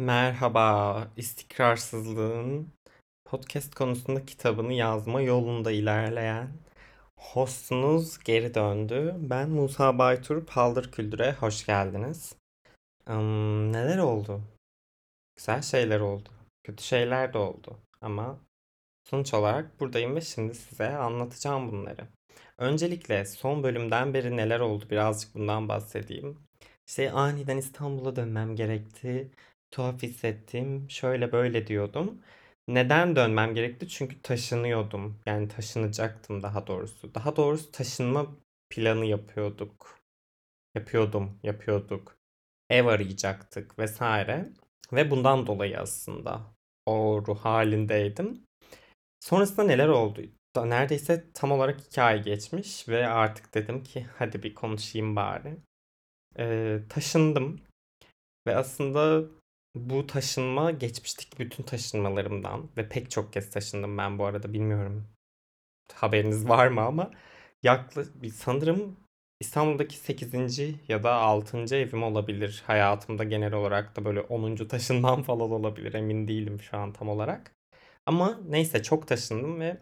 Merhaba, istikrarsızlığın podcast konusunda kitabını yazma yolunda ilerleyen hostunuz geri döndü. Ben Musa Baytur, Paldır Küldür'e hoş geldiniz. Im, neler oldu? Güzel şeyler oldu. Kötü şeyler de oldu. Ama sonuç olarak buradayım ve şimdi size anlatacağım bunları. Öncelikle son bölümden beri neler oldu birazcık bundan bahsedeyim. İşte aniden İstanbul'a dönmem gerekti. Tuhaf hissettim. Şöyle böyle diyordum. Neden dönmem gerekti? Çünkü taşınıyordum. Yani taşınacaktım daha doğrusu. Daha doğrusu taşınma planı yapıyorduk. Yapıyordum, yapıyorduk. Ev arayacaktık vesaire. Ve bundan dolayı aslında o ruh halindeydim. Sonrasında neler oldu? Neredeyse tam olarak iki ay geçmiş ve artık dedim ki hadi bir konuşayım bari. Ee, taşındım ve aslında bu taşınma geçmişteki bütün taşınmalarımdan ve pek çok kez taşındım ben bu arada bilmiyorum haberiniz var mı ama yaklaşık sanırım İstanbul'daki sekizinci ya da altıncı evim olabilir. Hayatımda genel olarak da böyle onuncu taşınmam falan olabilir emin değilim şu an tam olarak. Ama neyse çok taşındım ve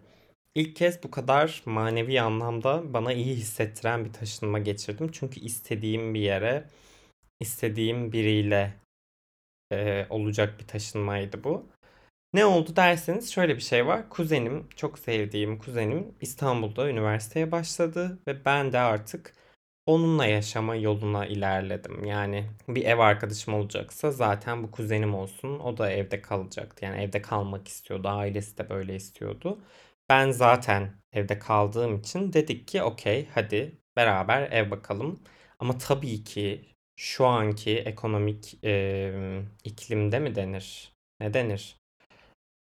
ilk kez bu kadar manevi anlamda bana iyi hissettiren bir taşınma geçirdim. Çünkü istediğim bir yere, istediğim biriyle e, olacak bir taşınmaydı bu. Ne oldu derseniz şöyle bir şey var. Kuzenim, çok sevdiğim kuzenim İstanbul'da üniversiteye başladı ve ben de artık onunla yaşama yoluna ilerledim. Yani bir ev arkadaşım olacaksa zaten bu kuzenim olsun. O da evde kalacaktı. Yani evde kalmak istiyordu. Ailesi de böyle istiyordu. Ben zaten evde kaldığım için dedik ki okey hadi beraber ev bakalım. Ama tabii ki şu anki ekonomik eee, iklimde mi denir? Ne denir?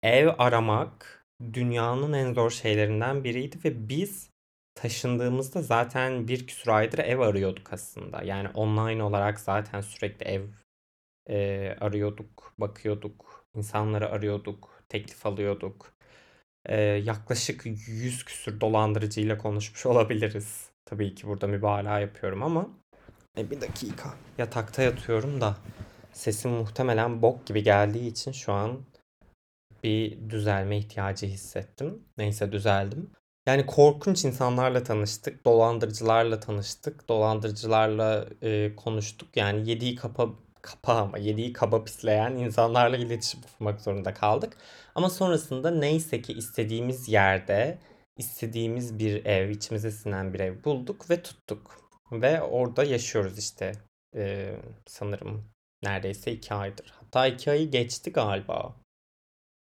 Ev aramak dünyanın en zor şeylerinden biriydi ve biz taşındığımızda zaten bir küsur aydır ev arıyorduk aslında. Yani online olarak zaten sürekli ev e, arıyorduk, bakıyorduk, insanları arıyorduk, teklif alıyorduk. E, yaklaşık 100 küsür dolandırıcıyla konuşmuş olabiliriz. Tabii ki burada mübalağa yapıyorum ama e, bir dakika. Yatakta yatıyorum da sesim muhtemelen bok gibi geldiği için şu an bir düzelme ihtiyacı hissettim. Neyse düzeldim. Yani korkunç insanlarla tanıştık, dolandırıcılarla tanıştık, dolandırıcılarla e, konuştuk. Yani yediği kapa kapa ama yediği kaba pisleyen insanlarla iletişim kurmak zorunda kaldık. Ama sonrasında neyse ki istediğimiz yerde, istediğimiz bir ev, içimize sinen bir ev bulduk ve tuttuk. Ve orada yaşıyoruz işte. E, sanırım neredeyse iki aydır. Hatta iki ayı geçti galiba.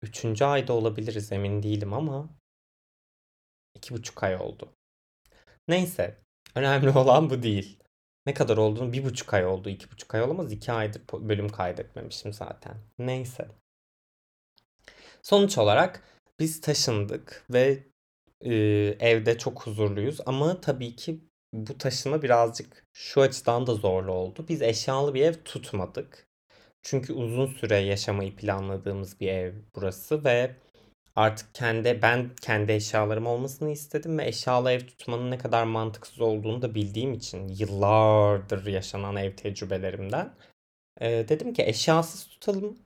Üçüncü ayda olabiliriz emin değilim ama iki buçuk ay oldu. Neyse. Önemli olan bu değil. Ne kadar olduğunu bir buçuk ay oldu. iki buçuk ay olamaz. iki aydır bölüm kaydetmemişim zaten. Neyse. Sonuç olarak biz taşındık ve e, evde çok huzurluyuz. Ama tabii ki bu taşınma birazcık şu açıdan da zorlu oldu. Biz eşyalı bir ev tutmadık. Çünkü uzun süre yaşamayı planladığımız bir ev burası ve artık kendi ben kendi eşyalarım olmasını istedim ve eşyalı ev tutmanın ne kadar mantıksız olduğunu da bildiğim için yıllardır yaşanan ev tecrübelerimden e, dedim ki eşyasız tutalım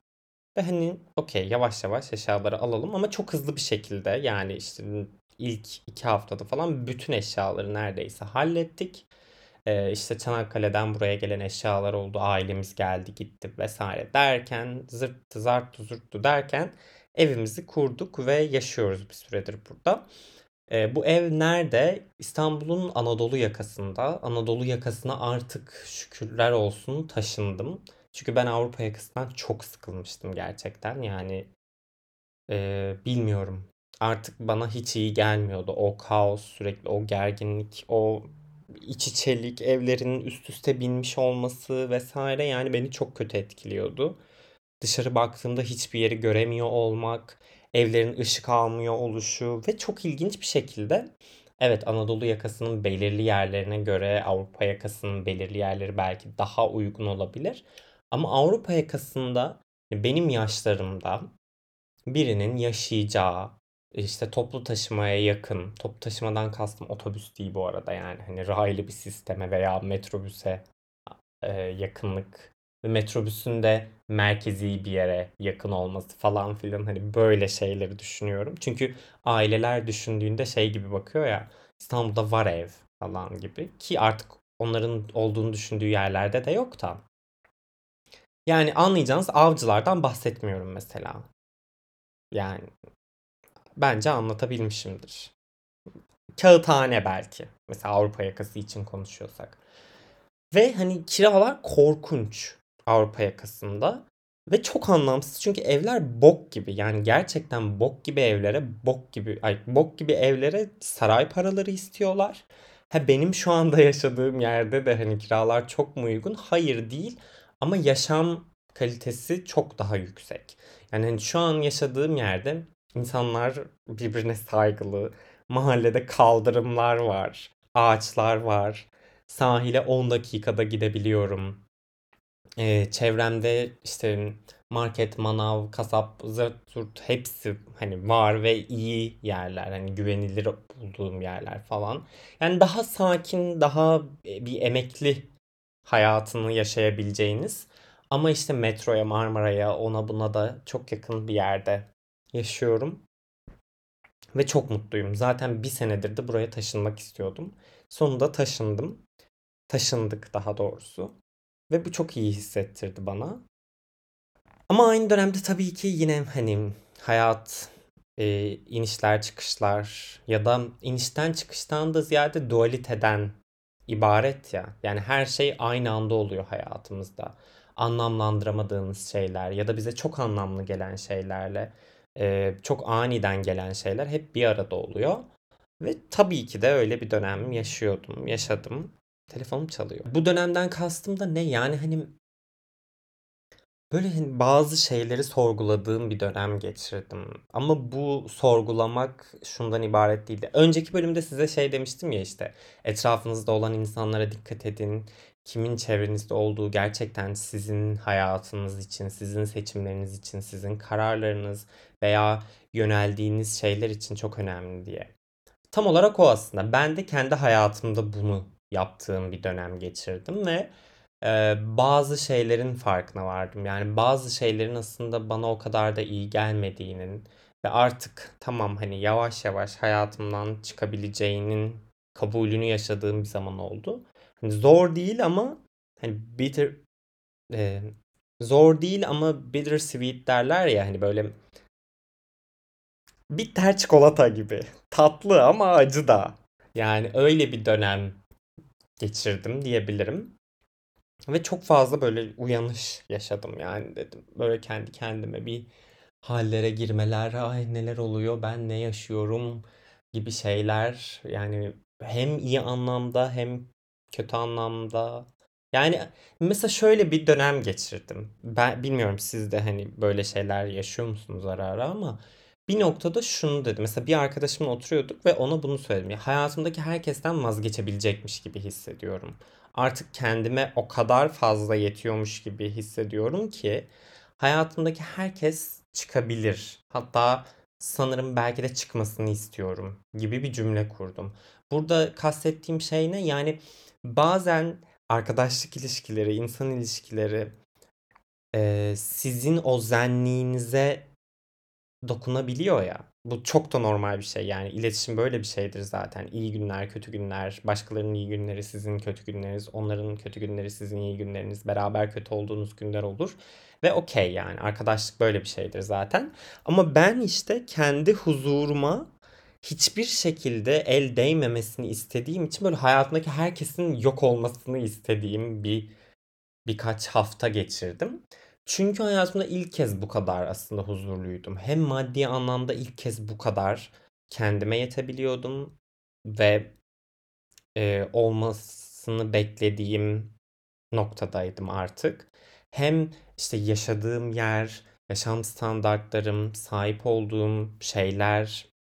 ve hani okey yavaş yavaş eşyaları alalım ama çok hızlı bir şekilde yani işte ilk iki haftada falan bütün eşyaları neredeyse hallettik. Ee, işte Çanakkale'den buraya gelen eşyalar oldu. Ailemiz geldi gitti vesaire derken zırttı zarttı zurttu derken evimizi kurduk ve yaşıyoruz bir süredir burada. Ee, bu ev nerede? İstanbul'un Anadolu yakasında. Anadolu yakasına artık şükürler olsun taşındım. Çünkü ben Avrupa yakasından çok sıkılmıştım gerçekten. Yani e, bilmiyorum. Artık bana hiç iyi gelmiyordu. O kaos, sürekli o gerginlik, o iç içelik, evlerin üst üste binmiş olması vesaire yani beni çok kötü etkiliyordu. Dışarı baktığımda hiçbir yeri göremiyor olmak, evlerin ışık almıyor oluşu ve çok ilginç bir şekilde evet Anadolu yakasının belirli yerlerine göre Avrupa yakasının belirli yerleri belki daha uygun olabilir. Ama Avrupa yakasında benim yaşlarımda birinin yaşayacağı, işte toplu taşımaya yakın, toplu taşımadan kastım otobüs değil bu arada yani hani raylı bir sisteme veya metrobüse e, yakınlık ve metrobüsün de merkezi bir yere yakın olması falan filan hani böyle şeyleri düşünüyorum. Çünkü aileler düşündüğünde şey gibi bakıyor ya İstanbul'da var ev falan gibi ki artık onların olduğunu düşündüğü yerlerde de yok da. Yani anlayacağınız avcılardan bahsetmiyorum mesela. Yani bence anlatabilmişimdir. Kağıthane belki. Mesela Avrupa yakası için konuşuyorsak. Ve hani kiralar korkunç Avrupa yakasında. Ve çok anlamsız çünkü evler bok gibi. Yani gerçekten bok gibi evlere bok gibi ay bok gibi evlere saray paraları istiyorlar. Ha benim şu anda yaşadığım yerde de hani kiralar çok mu uygun? Hayır değil. Ama yaşam kalitesi çok daha yüksek. Yani hani şu an yaşadığım yerde insanlar birbirine saygılı. Mahallede kaldırımlar var. Ağaçlar var. Sahile 10 dakikada gidebiliyorum. Ee, çevremde işte market, manav, kasap, zırt zurt hepsi hani var ve iyi yerler. Hani güvenilir bulduğum yerler falan. Yani daha sakin, daha e, bir emekli hayatını yaşayabileceğiniz ama işte metroya, Marmara'ya, ona buna da çok yakın bir yerde yaşıyorum. Ve çok mutluyum. Zaten bir senedir de buraya taşınmak istiyordum. Sonunda taşındım. Taşındık daha doğrusu. Ve bu çok iyi hissettirdi bana. Ama aynı dönemde tabii ki yine hani hayat e, inişler çıkışlar ya da inişten çıkıştan da ziyade dualiteden ibaret ya. Yani her şey aynı anda oluyor hayatımızda. Anlamlandıramadığımız şeyler ya da bize çok anlamlı gelen şeylerle e, çok aniden gelen şeyler hep bir arada oluyor. Ve tabii ki de öyle bir dönem yaşıyordum, yaşadım. Telefonum çalıyor. Bu dönemden kastım da ne? Yani hani böyle hani bazı şeyleri sorguladığım bir dönem geçirdim. Ama bu sorgulamak şundan ibaret değildi. Önceki bölümde size şey demiştim ya işte etrafınızda olan insanlara dikkat edin. Kimin çevrenizde olduğu gerçekten sizin hayatınız için, sizin seçimleriniz için, sizin kararlarınız veya yöneldiğiniz şeyler için çok önemli diye. Tam olarak o aslında. Ben de kendi hayatımda bunu yaptığım bir dönem geçirdim ve e, bazı şeylerin farkına vardım. Yani bazı şeylerin aslında bana o kadar da iyi gelmediğinin ve artık tamam hani yavaş yavaş hayatımdan çıkabileceğinin kabulünü yaşadığım bir zaman oldu. Hani zor değil ama hani bitter e, zor değil ama bitter sweet derler ya hani böyle bitter çikolata gibi. Tatlı ama acı da. Yani öyle bir dönem geçirdim diyebilirim. Ve çok fazla böyle uyanış yaşadım yani dedim. Böyle kendi kendime bir hallere girmeler, ay neler oluyor, ben ne yaşıyorum gibi şeyler. Yani hem iyi anlamda hem kötü anlamda. Yani mesela şöyle bir dönem geçirdim. Ben bilmiyorum siz de hani böyle şeyler yaşıyor musunuz ara ara ama bir noktada şunu dedim. Mesela bir arkadaşımla oturuyorduk ve ona bunu söyledim. Ya hayatımdaki herkesten vazgeçebilecekmiş gibi hissediyorum. Artık kendime o kadar fazla yetiyormuş gibi hissediyorum ki hayatımdaki herkes çıkabilir. Hatta sanırım belki de çıkmasını istiyorum gibi bir cümle kurdum. Burada kastettiğim şey ne? Yani bazen arkadaşlık ilişkileri, insan ilişkileri sizin o zenliğinize dokunabiliyor ya. Bu çok da normal bir şey. Yani iletişim böyle bir şeydir zaten. İyi günler, kötü günler, başkalarının iyi günleri sizin kötü günleriniz, onların kötü günleri sizin iyi günleriniz, beraber kötü olduğunuz günler olur. Ve okey yani arkadaşlık böyle bir şeydir zaten. Ama ben işte kendi huzuruma hiçbir şekilde el değmemesini istediğim için böyle hayatımdaki herkesin yok olmasını istediğim bir birkaç hafta geçirdim. Çünkü hayatımda ilk kez bu kadar aslında huzurluydum. Hem maddi anlamda ilk kez bu kadar kendime yetebiliyordum ve e, olmasını beklediğim noktadaydım artık. Hem işte yaşadığım yer, yaşam standartlarım, sahip olduğum şeyler,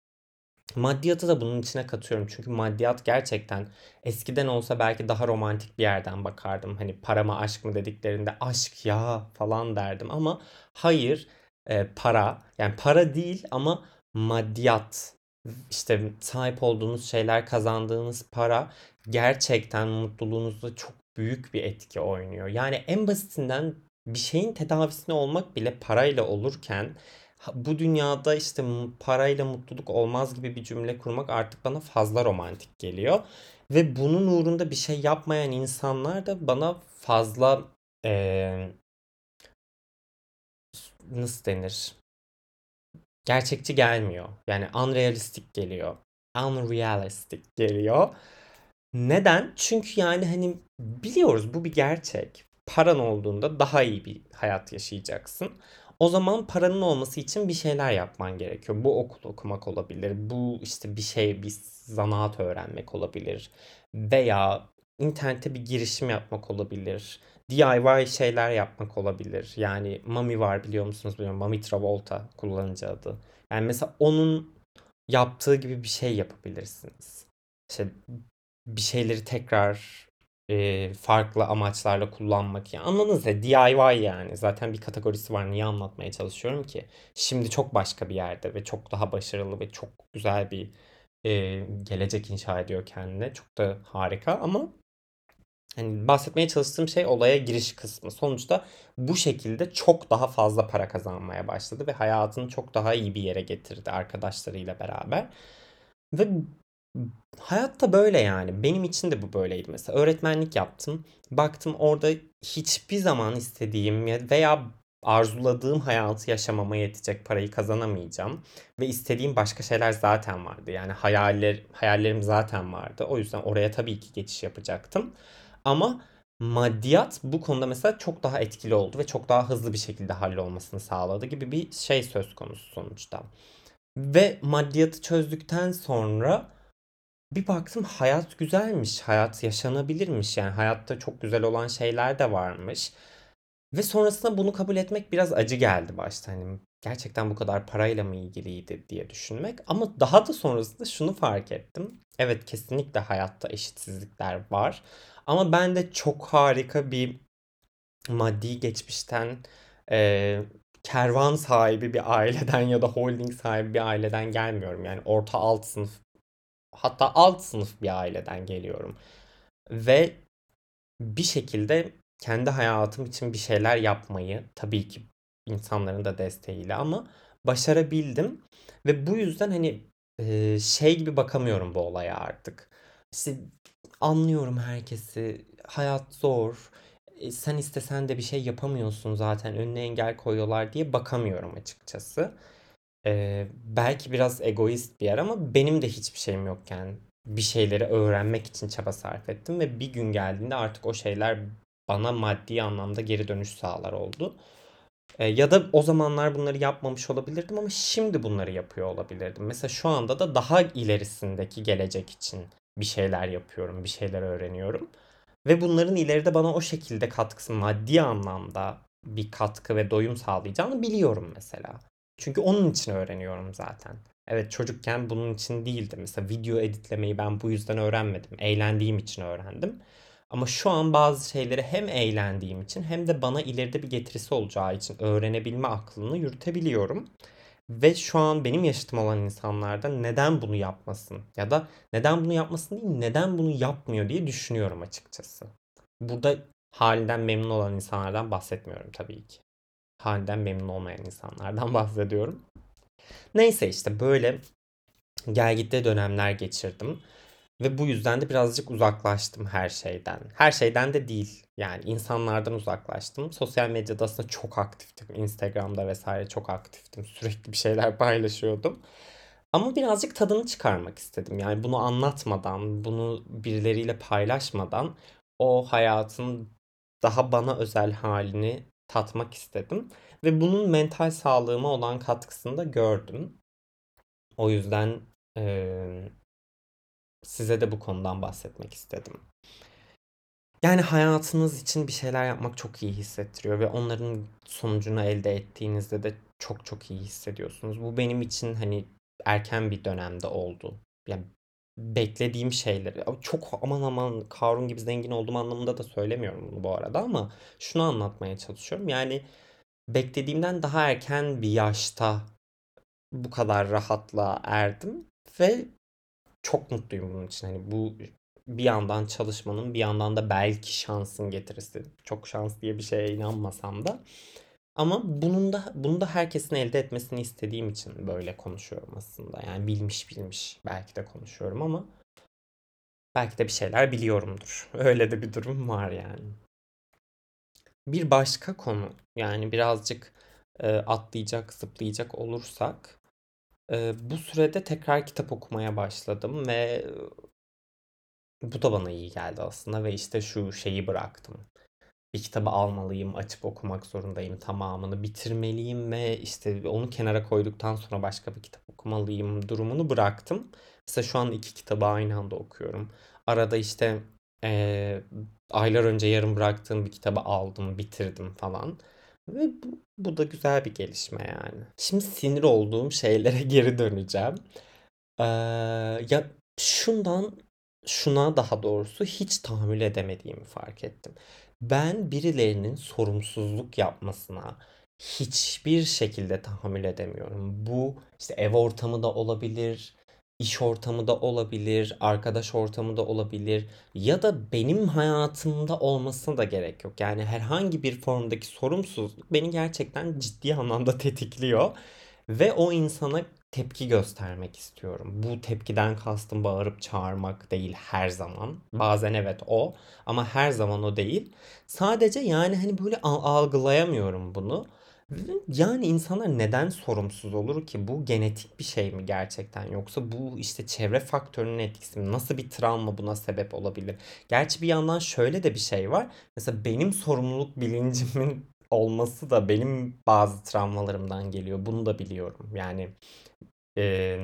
Maddiyatı da bunun içine katıyorum. Çünkü maddiyat gerçekten eskiden olsa belki daha romantik bir yerden bakardım. Hani para mı aşk mı dediklerinde aşk ya falan derdim. Ama hayır e, para yani para değil ama maddiyat işte sahip olduğunuz şeyler kazandığınız para gerçekten mutluluğunuzda çok büyük bir etki oynuyor. Yani en basitinden bir şeyin tedavisine olmak bile parayla olurken bu dünyada işte parayla mutluluk olmaz gibi bir cümle kurmak artık bana fazla romantik geliyor. Ve bunun uğrunda bir şey yapmayan insanlar da bana fazla eee, nasıl denir? Gerçekçi gelmiyor. Yani unrealistik geliyor. Unrealistic geliyor. Neden? Çünkü yani hani biliyoruz bu bir gerçek. Paran olduğunda daha iyi bir hayat yaşayacaksın. O zaman paranın olması için bir şeyler yapman gerekiyor. Bu okul okumak olabilir. Bu işte bir şey, bir zanaat öğrenmek olabilir. Veya internete bir girişim yapmak olabilir. DIY şeyler yapmak olabilir. Yani Mami var biliyor musunuz bilmiyorum. Mami Travolta kullanıcı adı. Yani mesela onun yaptığı gibi bir şey yapabilirsiniz. İşte bir şeyleri tekrar e, farklı amaçlarla kullanmak. Yani anladınız ya DIY yani. Zaten bir kategorisi var. Niye anlatmaya çalışıyorum ki? Şimdi çok başka bir yerde ve çok daha başarılı ve çok güzel bir e, gelecek inşa ediyor kendine. Çok da harika ama hani bahsetmeye çalıştığım şey olaya giriş kısmı. Sonuçta bu şekilde çok daha fazla para kazanmaya başladı ve hayatını çok daha iyi bir yere getirdi arkadaşlarıyla beraber. Ve hayat da böyle yani. Benim için de bu böyleydi mesela. Öğretmenlik yaptım. Baktım orada hiçbir zaman istediğim veya arzuladığım hayatı yaşamama yetecek parayı kazanamayacağım. Ve istediğim başka şeyler zaten vardı. Yani hayaller, hayallerim zaten vardı. O yüzden oraya tabii ki geçiş yapacaktım. Ama maddiyat bu konuda mesela çok daha etkili oldu ve çok daha hızlı bir şekilde hallolmasını sağladı gibi bir şey söz konusu sonuçta. Ve maddiyatı çözdükten sonra bir baktım hayat güzelmiş, hayat yaşanabilirmiş yani hayatta çok güzel olan şeyler de varmış. Ve sonrasında bunu kabul etmek biraz acı geldi başta hani gerçekten bu kadar parayla mı ilgiliydi diye düşünmek. Ama daha da sonrasında şunu fark ettim. Evet kesinlikle hayatta eşitsizlikler var. Ama ben de çok harika bir maddi geçmişten e, kervan sahibi bir aileden ya da holding sahibi bir aileden gelmiyorum. Yani orta alt sınıf hatta alt sınıf bir aileden geliyorum. Ve bir şekilde kendi hayatım için bir şeyler yapmayı tabii ki insanların da desteğiyle ama başarabildim. Ve bu yüzden hani e, şey gibi bakamıyorum bu olaya artık. İşte anlıyorum herkesi. Hayat zor. E, sen istesen de bir şey yapamıyorsun zaten. Önüne engel koyuyorlar diye bakamıyorum açıkçası. Ee, belki biraz egoist bir yer ama benim de hiçbir şeyim yokken bir şeyleri öğrenmek için çaba sarf ettim ve bir gün geldiğinde artık o şeyler bana maddi anlamda geri dönüş sağlar oldu. Ee, ya da o zamanlar bunları yapmamış olabilirdim ama şimdi bunları yapıyor olabilirdim. Mesela şu anda da daha ilerisindeki gelecek için bir şeyler yapıyorum, bir şeyler öğreniyorum. Ve bunların ileride bana o şekilde katkısı maddi anlamda bir katkı ve doyum sağlayacağını biliyorum mesela. Çünkü onun için öğreniyorum zaten. Evet çocukken bunun için değildi. Mesela video editlemeyi ben bu yüzden öğrenmedim. Eğlendiğim için öğrendim. Ama şu an bazı şeyleri hem eğlendiğim için hem de bana ileride bir getirisi olacağı için öğrenebilme aklını yürütebiliyorum. Ve şu an benim yaşıtım olan insanlarda neden bunu yapmasın ya da neden bunu yapmasın değil neden bunu yapmıyor diye düşünüyorum açıkçası. Burada halinden memnun olan insanlardan bahsetmiyorum tabii ki. Halinden memnun olmayan insanlardan bahsediyorum. Neyse işte böyle gelgitte dönemler geçirdim. Ve bu yüzden de birazcık uzaklaştım her şeyden. Her şeyden de değil. Yani insanlardan uzaklaştım. Sosyal medyada aslında çok aktiftim. Instagram'da vesaire çok aktiftim. Sürekli bir şeyler paylaşıyordum. Ama birazcık tadını çıkarmak istedim. Yani bunu anlatmadan, bunu birileriyle paylaşmadan o hayatın daha bana özel halini tatmak istedim. Ve bunun mental sağlığıma olan katkısını da gördüm. O yüzden eee, size de bu konudan bahsetmek istedim. Yani hayatınız için bir şeyler yapmak çok iyi hissettiriyor ve onların sonucunu elde ettiğinizde de çok çok iyi hissediyorsunuz. Bu benim için hani erken bir dönemde oldu. Yani beklediğim şeyleri çok aman aman Karun gibi zengin olduğum anlamında da söylemiyorum bunu bu arada ama şunu anlatmaya çalışıyorum. Yani beklediğimden daha erken bir yaşta bu kadar rahatlığa erdim ve çok mutluyum bunun için. Hani bu bir yandan çalışmanın bir yandan da belki şansın getirisi. Çok şans diye bir şeye inanmasam da. Ama bunun da bunu da herkesin elde etmesini istediğim için böyle konuşuyorum aslında. Yani bilmiş bilmiş belki de konuşuyorum ama belki de bir şeyler biliyorumdur. Öyle de bir durum var yani. Bir başka konu yani birazcık e, atlayacak, zıplayacak olursak e, bu sürede tekrar kitap okumaya başladım ve bu da bana iyi geldi aslında ve işte şu şeyi bıraktım. Bir kitabı almalıyım, açıp okumak zorundayım, tamamını bitirmeliyim ve işte onu kenara koyduktan sonra başka bir kitap okumalıyım durumunu bıraktım. Mesela şu an iki kitabı aynı anda okuyorum. Arada işte eee, aylar önce yarım bıraktığım bir kitabı aldım, bitirdim falan. Ve bu, bu da güzel bir gelişme yani. Şimdi sinir olduğum şeylere geri döneceğim. Eee, ya şundan şuna daha doğrusu hiç tahammül edemediğimi fark ettim. Ben birilerinin sorumsuzluk yapmasına hiçbir şekilde tahammül edemiyorum. Bu işte ev ortamı da olabilir, iş ortamı da olabilir, arkadaş ortamı da olabilir ya da benim hayatımda olmasına da gerek yok. Yani herhangi bir formdaki sorumsuzluk beni gerçekten ciddi anlamda tetikliyor ve o insana tepki göstermek istiyorum. Bu tepkiden kastım bağırıp çağırmak değil her zaman. Bazen evet o ama her zaman o değil. Sadece yani hani böyle algılayamıyorum bunu. Yani insanlar neden sorumsuz olur ki? Bu genetik bir şey mi gerçekten? Yoksa bu işte çevre faktörünün etkisi mi? Nasıl bir travma buna sebep olabilir? Gerçi bir yandan şöyle de bir şey var. Mesela benim sorumluluk bilincimin olması da benim bazı travmalarımdan geliyor. Bunu da biliyorum. Yani e,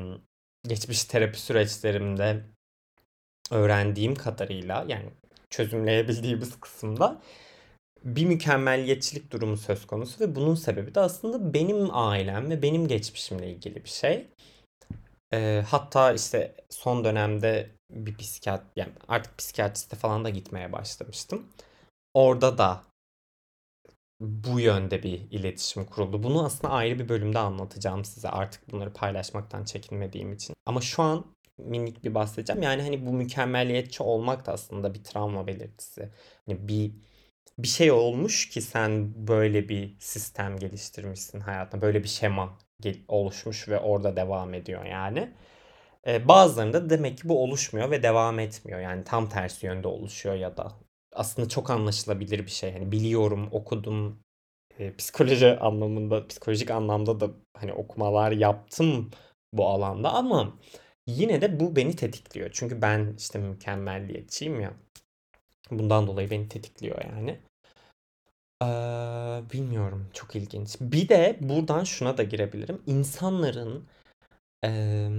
geçmiş terapi süreçlerimde öğrendiğim kadarıyla yani çözümleyebildiğimiz kısımda bir mükemmelliyetçilik durumu söz konusu ve bunun sebebi de aslında benim ailem ve benim geçmişimle ilgili bir şey. E, hatta işte son dönemde bir psikiyat yani artık psikiyatriste falan da gitmeye başlamıştım. Orada da bu yönde bir iletişim kuruldu. Bunu aslında ayrı bir bölümde anlatacağım size artık bunları paylaşmaktan çekinmediğim için. Ama şu an minik bir bahsedeceğim. Yani hani bu mükemmeliyetçi olmak da aslında bir travma belirtisi. Hani bir bir şey olmuş ki sen böyle bir sistem geliştirmişsin hayatında. Böyle bir şema oluşmuş ve orada devam ediyor yani. Bazılarında demek ki bu oluşmuyor ve devam etmiyor. Yani tam tersi yönde oluşuyor ya da aslında çok anlaşılabilir bir şey. Hani biliyorum, okudum. E, psikoloji anlamında, psikolojik anlamda da hani okumalar yaptım bu alanda ama yine de bu beni tetikliyor. Çünkü ben işte mükemmelliyetçiyim ya. Bundan dolayı beni tetikliyor yani. Ee, bilmiyorum. Çok ilginç. Bir de buradan şuna da girebilirim. İnsanların eee,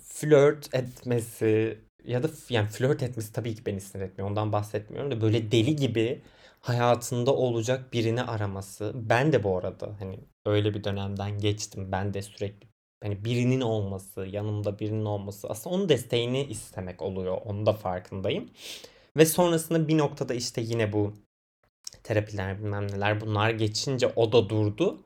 flört etmesi ya da yani flört etmesi tabii ki beni sinir etmiyor. Ondan bahsetmiyorum da böyle deli gibi hayatında olacak birini araması. Ben de bu arada hani öyle bir dönemden geçtim. Ben de sürekli hani birinin olması, yanımda birinin olması aslında onun desteğini istemek oluyor. Onun da farkındayım. Ve sonrasında bir noktada işte yine bu terapiler bilmem neler bunlar geçince o da durdu.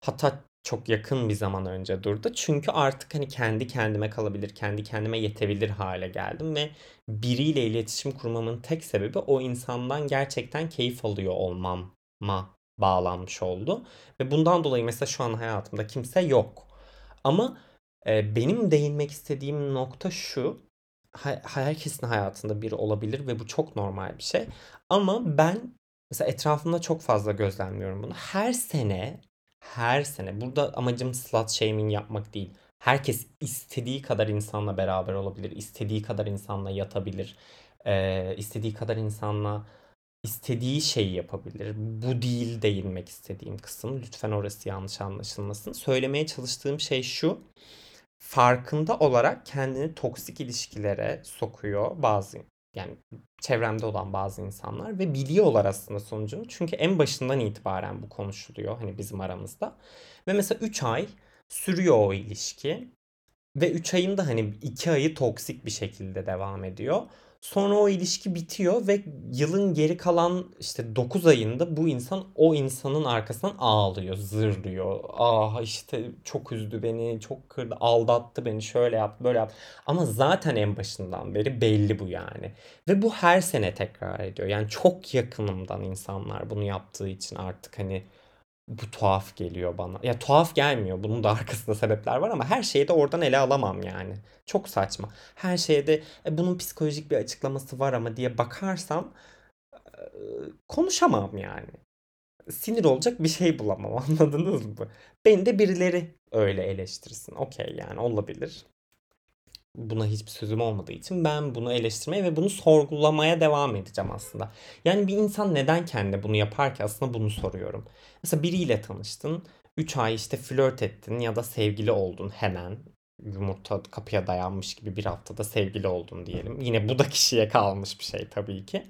Hatta çok yakın bir zaman önce durdu. Çünkü artık hani kendi kendime kalabilir, kendi kendime yetebilir hale geldim ve biriyle iletişim kurmamın tek sebebi o insandan gerçekten keyif alıyor olmama bağlanmış oldu. Ve bundan dolayı mesela şu an hayatımda kimse yok. Ama e, benim değinmek istediğim nokta şu. Herkesin hayatında biri olabilir ve bu çok normal bir şey. Ama ben mesela etrafımda çok fazla gözlemliyorum bunu. Her sene her sene burada amacım slut shaming yapmak değil. Herkes istediği kadar insanla beraber olabilir. istediği kadar insanla yatabilir. Ee, istediği kadar insanla istediği şeyi yapabilir. Bu değil değinmek istediğim kısım. Lütfen orası yanlış anlaşılmasın. Söylemeye çalıştığım şey şu. Farkında olarak kendini toksik ilişkilere sokuyor bazı yani çevremde olan bazı insanlar ve biliyorlar aslında sonucunu. Çünkü en başından itibaren bu konuşuluyor hani bizim aramızda. Ve mesela 3 ay sürüyor o ilişki. Ve 3 ayın da hani 2 ayı toksik bir şekilde devam ediyor. Sonra o ilişki bitiyor ve yılın geri kalan işte 9 ayında bu insan o insanın arkasından ağlıyor, zırlıyor. Ah işte çok üzdü beni, çok kırdı, aldattı beni, şöyle yaptı, böyle yaptı. Ama zaten en başından beri belli bu yani. Ve bu her sene tekrar ediyor. Yani çok yakınımdan insanlar bunu yaptığı için artık hani bu tuhaf geliyor bana. Ya tuhaf gelmiyor. Bunun da arkasında sebepler var ama her şeyi de oradan ele alamam yani. Çok saçma. Her şeyde e, bunun psikolojik bir açıklaması var ama diye bakarsam e, konuşamam yani. Sinir olacak bir şey bulamam anladınız mı? Beni de birileri öyle eleştirsin. Okey yani olabilir buna hiçbir sözüm olmadığı için ben bunu eleştirmeye ve bunu sorgulamaya devam edeceğim aslında. Yani bir insan neden kendi bunu yapar ki aslında bunu soruyorum. Mesela biriyle tanıştın, 3 ay işte flört ettin ya da sevgili oldun hemen. Yumurta kapıya dayanmış gibi bir haftada sevgili oldun diyelim. Yine bu da kişiye kalmış bir şey tabii ki.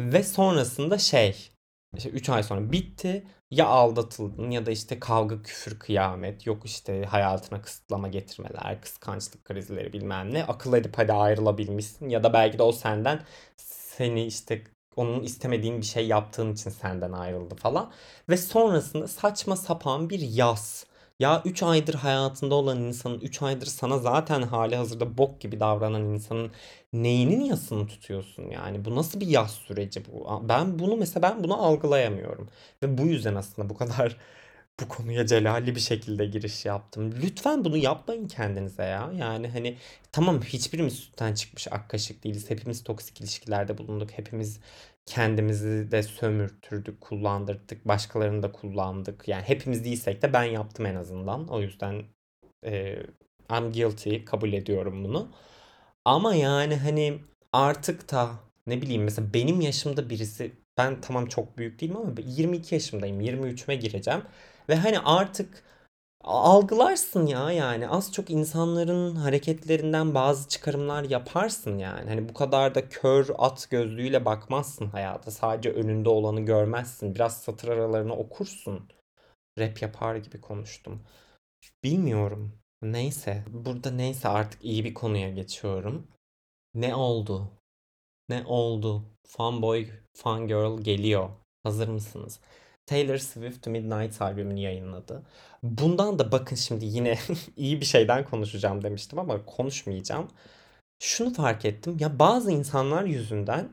Ve sonrasında şey işte 3 ay sonra bitti. Ya aldatıldın ya da işte kavga, küfür, kıyamet. Yok işte hayatına kısıtlama getirmeler, kıskançlık krizleri bilmem ne. Akıl edip hadi ayrılabilmişsin. Ya da belki de o senden seni işte onun istemediğin bir şey yaptığın için senden ayrıldı falan. Ve sonrasında saçma sapan bir yaz. Ya 3 aydır hayatında olan insanın 3 aydır sana zaten hali hazırda bok gibi davranan insanın neyinin yasını tutuyorsun yani? Bu nasıl bir yas süreci bu? Ben bunu mesela ben bunu algılayamıyorum. Ve bu yüzden aslında bu kadar bu konuya celalli bir şekilde giriş yaptım. Lütfen bunu yapmayın kendinize ya. Yani hani tamam hiçbirimiz sütten çıkmış ak kaşık değiliz. Hepimiz toksik ilişkilerde bulunduk. Hepimiz kendimizi de sömürtürdük, kullandırdık. Başkalarını da kullandık. Yani hepimiz değilsek de ben yaptım en azından. O yüzden e, I'm guilty. Kabul ediyorum bunu. Ama yani hani artık da ne bileyim mesela benim yaşımda birisi ben tamam çok büyük değilim ama 22 yaşımdayım. 23'üme gireceğim. Ve hani artık algılarsın ya yani az çok insanların hareketlerinden bazı çıkarımlar yaparsın yani. Hani bu kadar da kör at gözlüğüyle bakmazsın hayata. Sadece önünde olanı görmezsin. Biraz satır aralarını okursun. Rap yapar gibi konuştum. Bilmiyorum. Neyse. Burada neyse artık iyi bir konuya geçiyorum. Ne oldu? Ne oldu? Fanboy, fangirl geliyor. Hazır mısınız? Taylor Swift Midnight albümünü yayınladı. Bundan da bakın şimdi yine iyi bir şeyden konuşacağım demiştim ama konuşmayacağım. Şunu fark ettim. Ya bazı insanlar yüzünden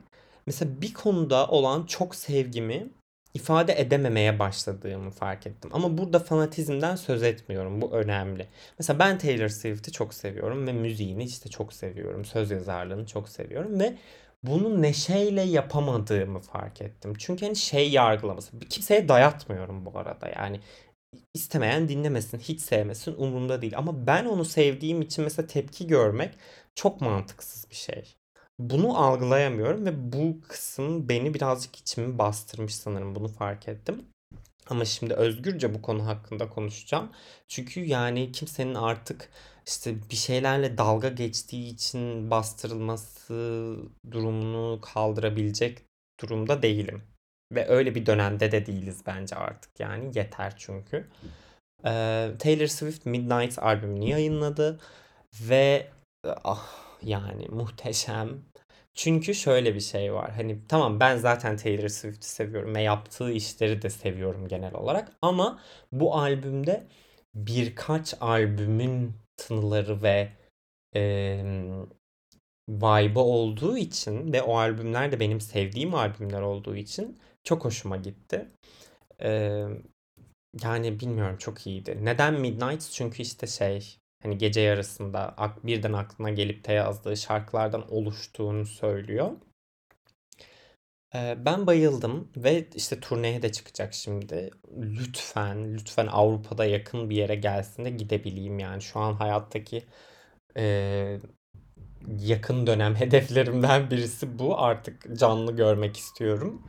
mesela bir konuda olan çok sevgimi ifade edememeye başladığımı fark ettim. Ama burada fanatizmden söz etmiyorum. Bu önemli. Mesela ben Taylor Swift'i çok seviyorum ve müziğini işte çok seviyorum. Söz yazarlığını çok seviyorum ve bunu neşeyle yapamadığımı fark ettim. Çünkü hani şey yargılaması. Kimseye dayatmıyorum bu arada. Yani istemeyen dinlemesin, hiç sevmesin umurumda değil. Ama ben onu sevdiğim için mesela tepki görmek çok mantıksız bir şey. Bunu algılayamıyorum ve bu kısım beni birazcık içimi bastırmış sanırım. Bunu fark ettim. Ama şimdi özgürce bu konu hakkında konuşacağım. Çünkü yani kimsenin artık işte bir şeylerle dalga geçtiği için bastırılması durumunu kaldırabilecek durumda değilim. Ve öyle bir dönemde de değiliz bence artık yani yeter çünkü. Ee, Taylor Swift Midnight albümünü yayınladı ve ah yani muhteşem. Çünkü şöyle bir şey var. Hani tamam ben zaten Taylor Swift'i seviyorum ve yaptığı işleri de seviyorum genel olarak ama bu albümde birkaç albümün tınıları ve e, vibe'ı olduğu için ve o albümler de benim sevdiğim albümler olduğu için çok hoşuma gitti. E, yani bilmiyorum çok iyiydi. Neden Midnight? Çünkü işte şey hani gece yarısında birden aklına gelip de yazdığı şarkılardan oluştuğunu söylüyor. Ben bayıldım ve işte turneye de çıkacak şimdi. Lütfen, lütfen Avrupa'da yakın bir yere gelsin de gidebileyim yani. Şu an hayattaki e, yakın dönem hedeflerimden birisi bu. Artık canlı görmek istiyorum.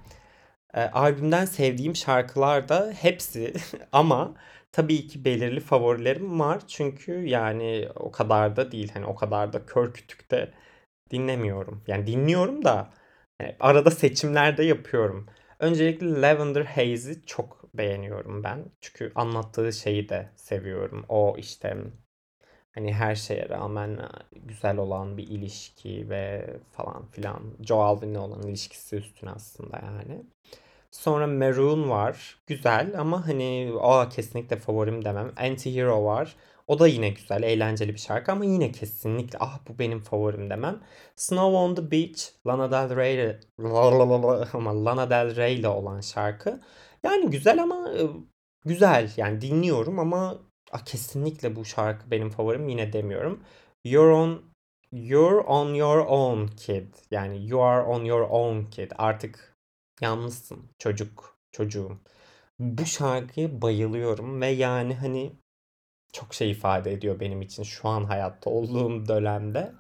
E, albümden sevdiğim şarkılar da hepsi ama tabii ki belirli favorilerim var. Çünkü yani o kadar da değil. Hani o kadar da kör kütük de dinlemiyorum. Yani dinliyorum da yani arada seçimler de yapıyorum. Öncelikle Lavender Haze'i çok beğeniyorum ben. Çünkü anlattığı şeyi de seviyorum. O işte Hani her şeye rağmen güzel olan bir ilişki ve falan filan. Joe Alwyn'le olan ilişkisi üstüne aslında yani. Sonra Maroon var. Güzel ama hani aa kesinlikle favorim demem. Anti-Hero var. O da yine güzel, eğlenceli bir şarkı ama yine kesinlikle ah bu benim favorim demem. Snow on the Beach, Lana Del Rey ama Lana Del Rey ile olan şarkı. Yani güzel ama e, güzel yani dinliyorum ama ah, kesinlikle bu şarkı benim favorim yine demiyorum. You're on You're on your own kid. Yani you are on your own kid. Artık yalnızsın çocuk, çocuğum. Bu şarkıya bayılıyorum ve yani hani çok şey ifade ediyor benim için şu an hayatta olduğum dönemde.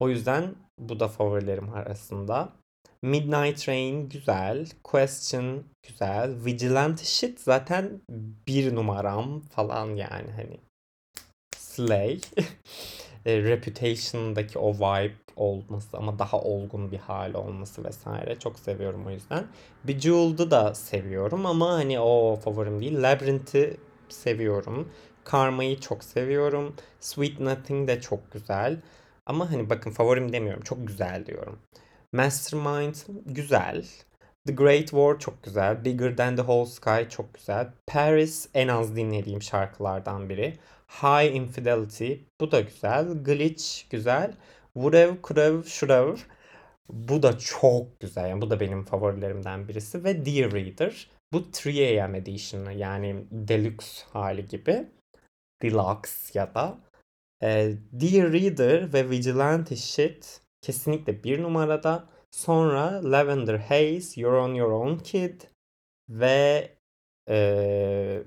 O yüzden bu da favorilerim arasında. Midnight Rain güzel. Question güzel. Vigilante Shit zaten bir numaram falan yani hani. Slay. E, Reputation'daki o vibe olması ama daha olgun bir hal olması vesaire çok seviyorum o yüzden. Bejeweled'ı da seviyorum ama hani o favorim değil. Labyrinth'i seviyorum. Karma'yı çok seviyorum. Sweet Nothing de çok güzel. Ama hani bakın favorim demiyorum. Çok güzel diyorum. Mastermind güzel. The Great War çok güzel. Bigger Than The Whole Sky çok güzel. Paris en az dinlediğim şarkılardan biri. High Infidelity bu da güzel. Glitch güzel. Whatever, Kurev, Shrev bu da çok güzel. Yani bu da benim favorilerimden birisi. Ve Dear Reader. Bu 3AM Edition'ı yani deluxe hali gibi. Deluxe ya da. E, Dear Reader ve Vigilante Shit kesinlikle bir numarada. Sonra Lavender Haze, You're on Your Own Kid ve e,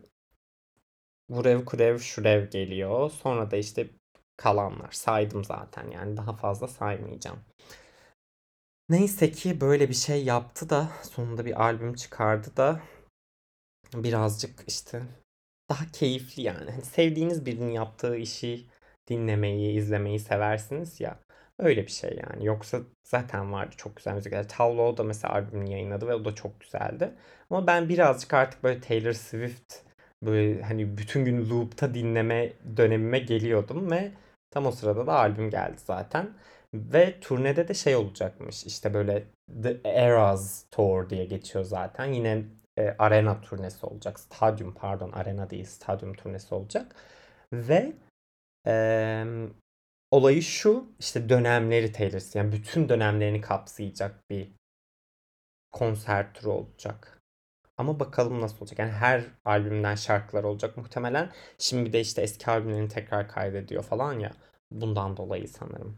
Vurev Kurev Şurev geliyor. Sonra da işte kalanlar saydım zaten yani daha fazla saymayacağım. Neyse ki böyle bir şey yaptı da sonunda bir albüm çıkardı da birazcık işte daha keyifli yani. Hani sevdiğiniz birinin yaptığı işi dinlemeyi, izlemeyi seversiniz ya. Öyle bir şey yani. Yoksa zaten vardı çok güzel müzikler. Tavlo da mesela albümünü yayınladı ve o da çok güzeldi. Ama ben birazcık artık böyle Taylor Swift böyle hani bütün gün loop'ta dinleme dönemime geliyordum ve tam o sırada da albüm geldi zaten. Ve turnede de şey olacakmış işte böyle The Eras Tour diye geçiyor zaten. Yine e, arena turnesi olacak. Stadyum pardon arena değil stadyum turnesi olacak. Ve e, olayı şu işte dönemleri Taylor yani bütün dönemlerini kapsayacak bir konser turu olacak. Ama bakalım nasıl olacak. Yani her albümden şarkılar olacak muhtemelen. Şimdi bir de işte eski albümlerini tekrar kaydediyor falan ya. Bundan dolayı sanırım.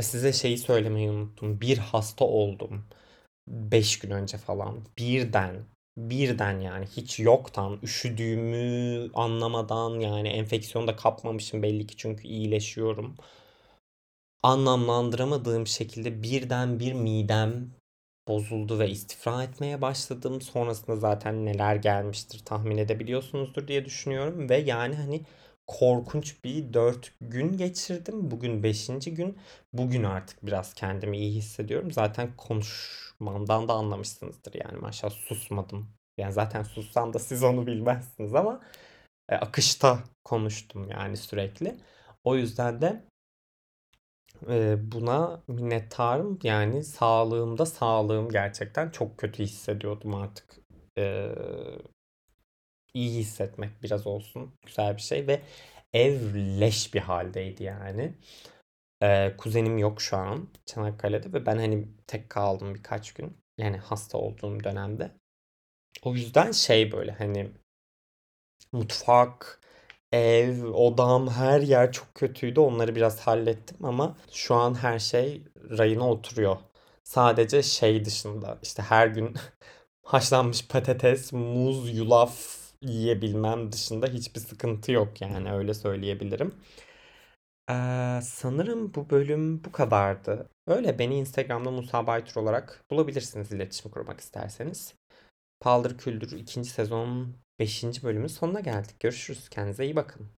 Size şeyi söylemeyi unuttum. Bir hasta oldum. 5 gün önce falan. Birden. Birden yani hiç yoktan üşüdüğümü anlamadan yani enfeksiyon da kapmamışım belli ki çünkü iyileşiyorum. Anlamlandıramadığım şekilde birden bir midem bozuldu ve istifra etmeye başladım. Sonrasında zaten neler gelmiştir tahmin edebiliyorsunuzdur diye düşünüyorum. Ve yani hani korkunç bir 4 gün geçirdim. Bugün 5. gün. Bugün artık biraz kendimi iyi hissediyorum. Zaten konuşmamdan da anlamışsınızdır yani maşallah susmadım. Yani zaten sussam da siz onu bilmezsiniz ama e, akışta konuştum yani sürekli. O yüzden de buna minnettarım. Yani sağlığımda sağlığım gerçekten çok kötü hissediyordum artık. İyi hissetmek biraz olsun güzel bir şey ve ev leş bir haldeydi yani. Kuzenim yok şu an Çanakkale'de ve ben hani tek kaldım birkaç gün. Yani hasta olduğum dönemde. O yüzden şey böyle hani mutfak, ev, odam, her yer çok kötüydü. Onları biraz hallettim ama şu an her şey rayına oturuyor. Sadece şey dışında işte her gün haşlanmış patates, muz, yulaf yiyebilmem dışında hiçbir sıkıntı yok yani öyle söyleyebilirim. Ee, sanırım bu bölüm bu kadardı. Öyle beni Instagram'da Musa Baytur olarak bulabilirsiniz iletişim kurmak isterseniz. Paldır Küldür 2. sezon 5. bölümün sonuna geldik. Görüşürüz. Kendinize iyi bakın.